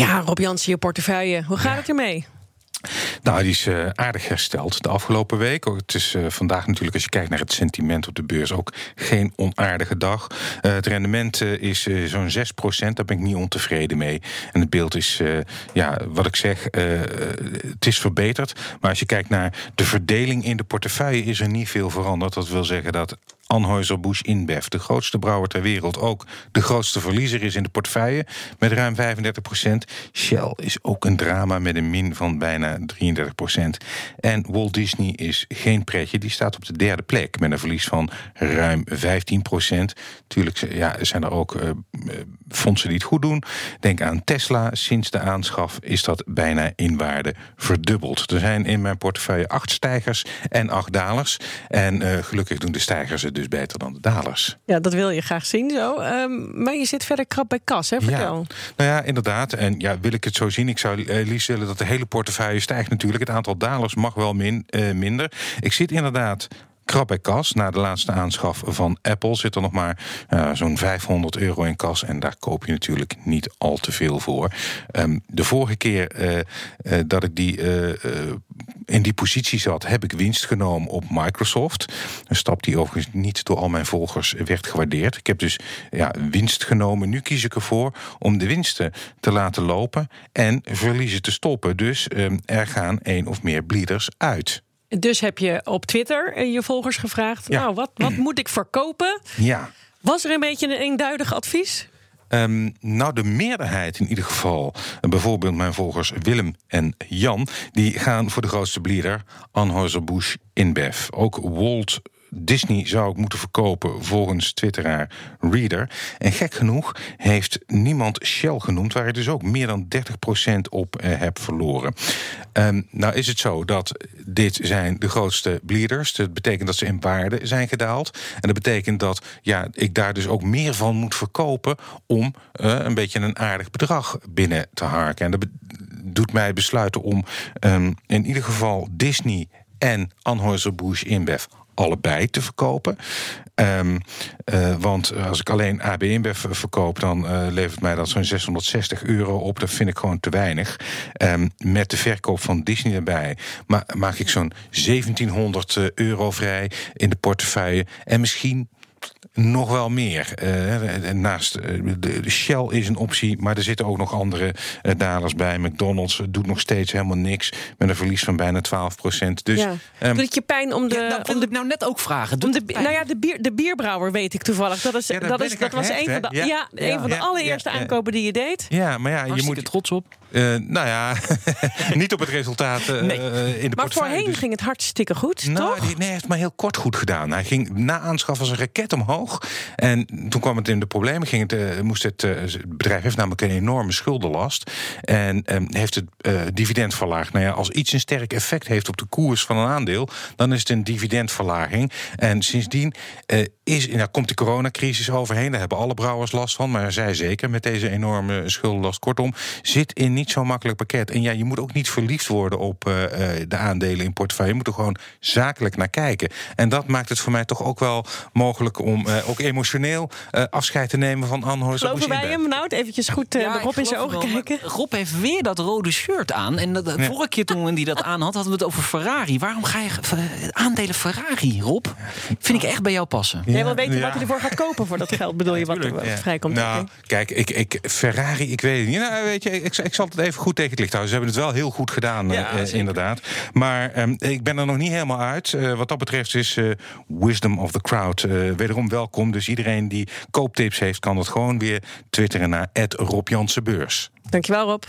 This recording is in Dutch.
Ja, Rob Jansen, je portefeuille. Hoe gaat het ermee? Nou, die is uh, aardig hersteld de afgelopen week. Het is uh, vandaag natuurlijk, als je kijkt naar het sentiment op de beurs, ook geen onaardige dag. Uh, het rendement is zo'n 6% daar ben ik niet ontevreden mee. En het beeld is, ja, wat ik zeg, het is verbeterd. Maar als je kijkt naar de verdeling in de portefeuille, is er niet veel veranderd. Dat wil zeggen dat Anheuser-Busch InBev, de grootste brouwer ter wereld, ook de grootste verliezer is in de portefeuille met ruim 35 procent. Shell is ook een drama met een min van bijna 33 procent. En Walt Disney is geen pretje, die staat op de derde plek met een verlies van ruim 15 procent. Tuurlijk ja, zijn er ook uh, fondsen die het goed doen. Denk aan Tesla. Sinds de aanschaf is dat bijna in waarde verdubbeld. Er zijn in mijn portefeuille acht stijgers en acht dalers. En uh, gelukkig doen de stijgers het dus beter dan de dalers. Ja, dat wil je graag zien zo. Um, maar je zit verder krap bij kas, hè? Vertel. Ja, nou ja, inderdaad. En ja, wil ik het zo zien? Ik zou uh, liefst willen dat de hele portefeuille stijgt natuurlijk. Het aantal dalers mag wel min, uh, minder. Ik zit inderdaad krap bij kas. Na de laatste aanschaf van Apple zit er nog maar uh, zo'n 500 euro in kas. En daar koop je natuurlijk niet al te veel voor. Um, de vorige keer uh, uh, dat ik die in die positie zat, heb ik winst genomen op Microsoft. Een stap die overigens niet door al mijn volgers werd gewaardeerd. Ik heb dus ja, winst genomen. Nu kies ik ervoor om de winsten te laten lopen en verliezen te stoppen. Dus um, er gaan één of meer bleeders uit. Dus heb je op Twitter je volgers gevraagd: ja. Nou, wat, wat moet ik verkopen? Ja. Was er een beetje een eenduidig advies? Um, nou, de meerderheid in ieder geval, bijvoorbeeld mijn volgers Willem en Jan, die gaan voor de grootste bleeder Anheuser-Busch InBev. Ook Walt Disney zou ik moeten verkopen volgens twitteraar Reader. En gek genoeg heeft niemand Shell genoemd, waar ik dus ook meer dan 30% op uh, heb verloren. Um, nou is het zo dat dit zijn de grootste bleeders. Dat betekent dat ze in waarde zijn gedaald. En dat betekent dat ja, ik daar dus ook meer van moet verkopen om uh, een beetje een aardig bedrag binnen te harken. En dat doet mij besluiten om um, in ieder geval Disney en Anheuser-Busch InBev allebei te verkopen. Um, uh, want als ik alleen AB InBev verkoop, dan uh, levert mij dat zo'n 660 euro op. Dat vind ik gewoon te weinig. Um, met de verkoop van Disney erbij ma maak ik zo'n 1700 euro vrij in de portefeuille. En misschien nog wel meer. Uh, naast uh, de, Shell is een optie, maar er zitten ook nog andere uh, dalers bij. McDonald's doet nog steeds helemaal niks met een verlies van bijna 12 procent. Dus, ja. um, doet het je pijn om de. Ja, nou, om de nou net ook vragen. Om de, nou ja, de, bier, de bierbrouwer weet ik toevallig. Dat, is, ja, dat, is, dat was een van de, ja, ja, een van de allereerste aankopen die je deed. Ja, maar ja, je moet er trots op. Uh, nou ja, niet op het resultaat nee. in de Maar voorheen dus. ging het hartstikke goed, nou, toch? Die, nee, hij heeft maar heel kort goed gedaan. Hij ging na aanschaf als een raket omhoog. En toen kwam het in de problemen. Ging het, moest het, het bedrijf heeft namelijk een enorme schuldenlast. En heeft het dividend verlaagd. Nou ja, als iets een sterk effect heeft op de koers van een aandeel... dan is het een dividendverlaging. En sindsdien is, nou, komt de coronacrisis overheen. Daar hebben alle brouwers last van. Maar zij zeker met deze enorme schuldenlast. Kortom, zit in niet zo'n makkelijk pakket. En ja, je moet ook niet verliefd worden op de aandelen in portefeuille. Je moet er gewoon zakelijk naar kijken. En dat maakt het voor mij toch ook wel mogelijk om uh, ook emotioneel uh, afscheid te nemen van Anheuser. Geloven wij hem nou? Even goed ja, Rob in zijn ogen kijken. Rob heeft weer dat rode shirt aan. En dat, ja. vorige keer toen hij dat aan had, hadden we het over Ferrari. Waarom ga je aandelen Ferrari, Rob? Vind ik echt bij jou passen. Jij wil weten wat hij ervoor gaat kopen voor dat geld, bedoel je, wat er vrijkomt? Nou, kijk, ik, ik, Ferrari, ik weet het niet. Nou, weet je, ik, ik zal het even goed tegen het licht houden. Ze hebben het wel heel goed gedaan, ja, uh, inderdaad. Maar um, ik ben er nog niet helemaal uit. Uh, wat dat betreft is uh, Wisdom of the Crowd wederom welkom. Dus iedereen die kooptips heeft, kan het gewoon weer twitteren naar Rob Jansenbeurs. Dankjewel, Rob.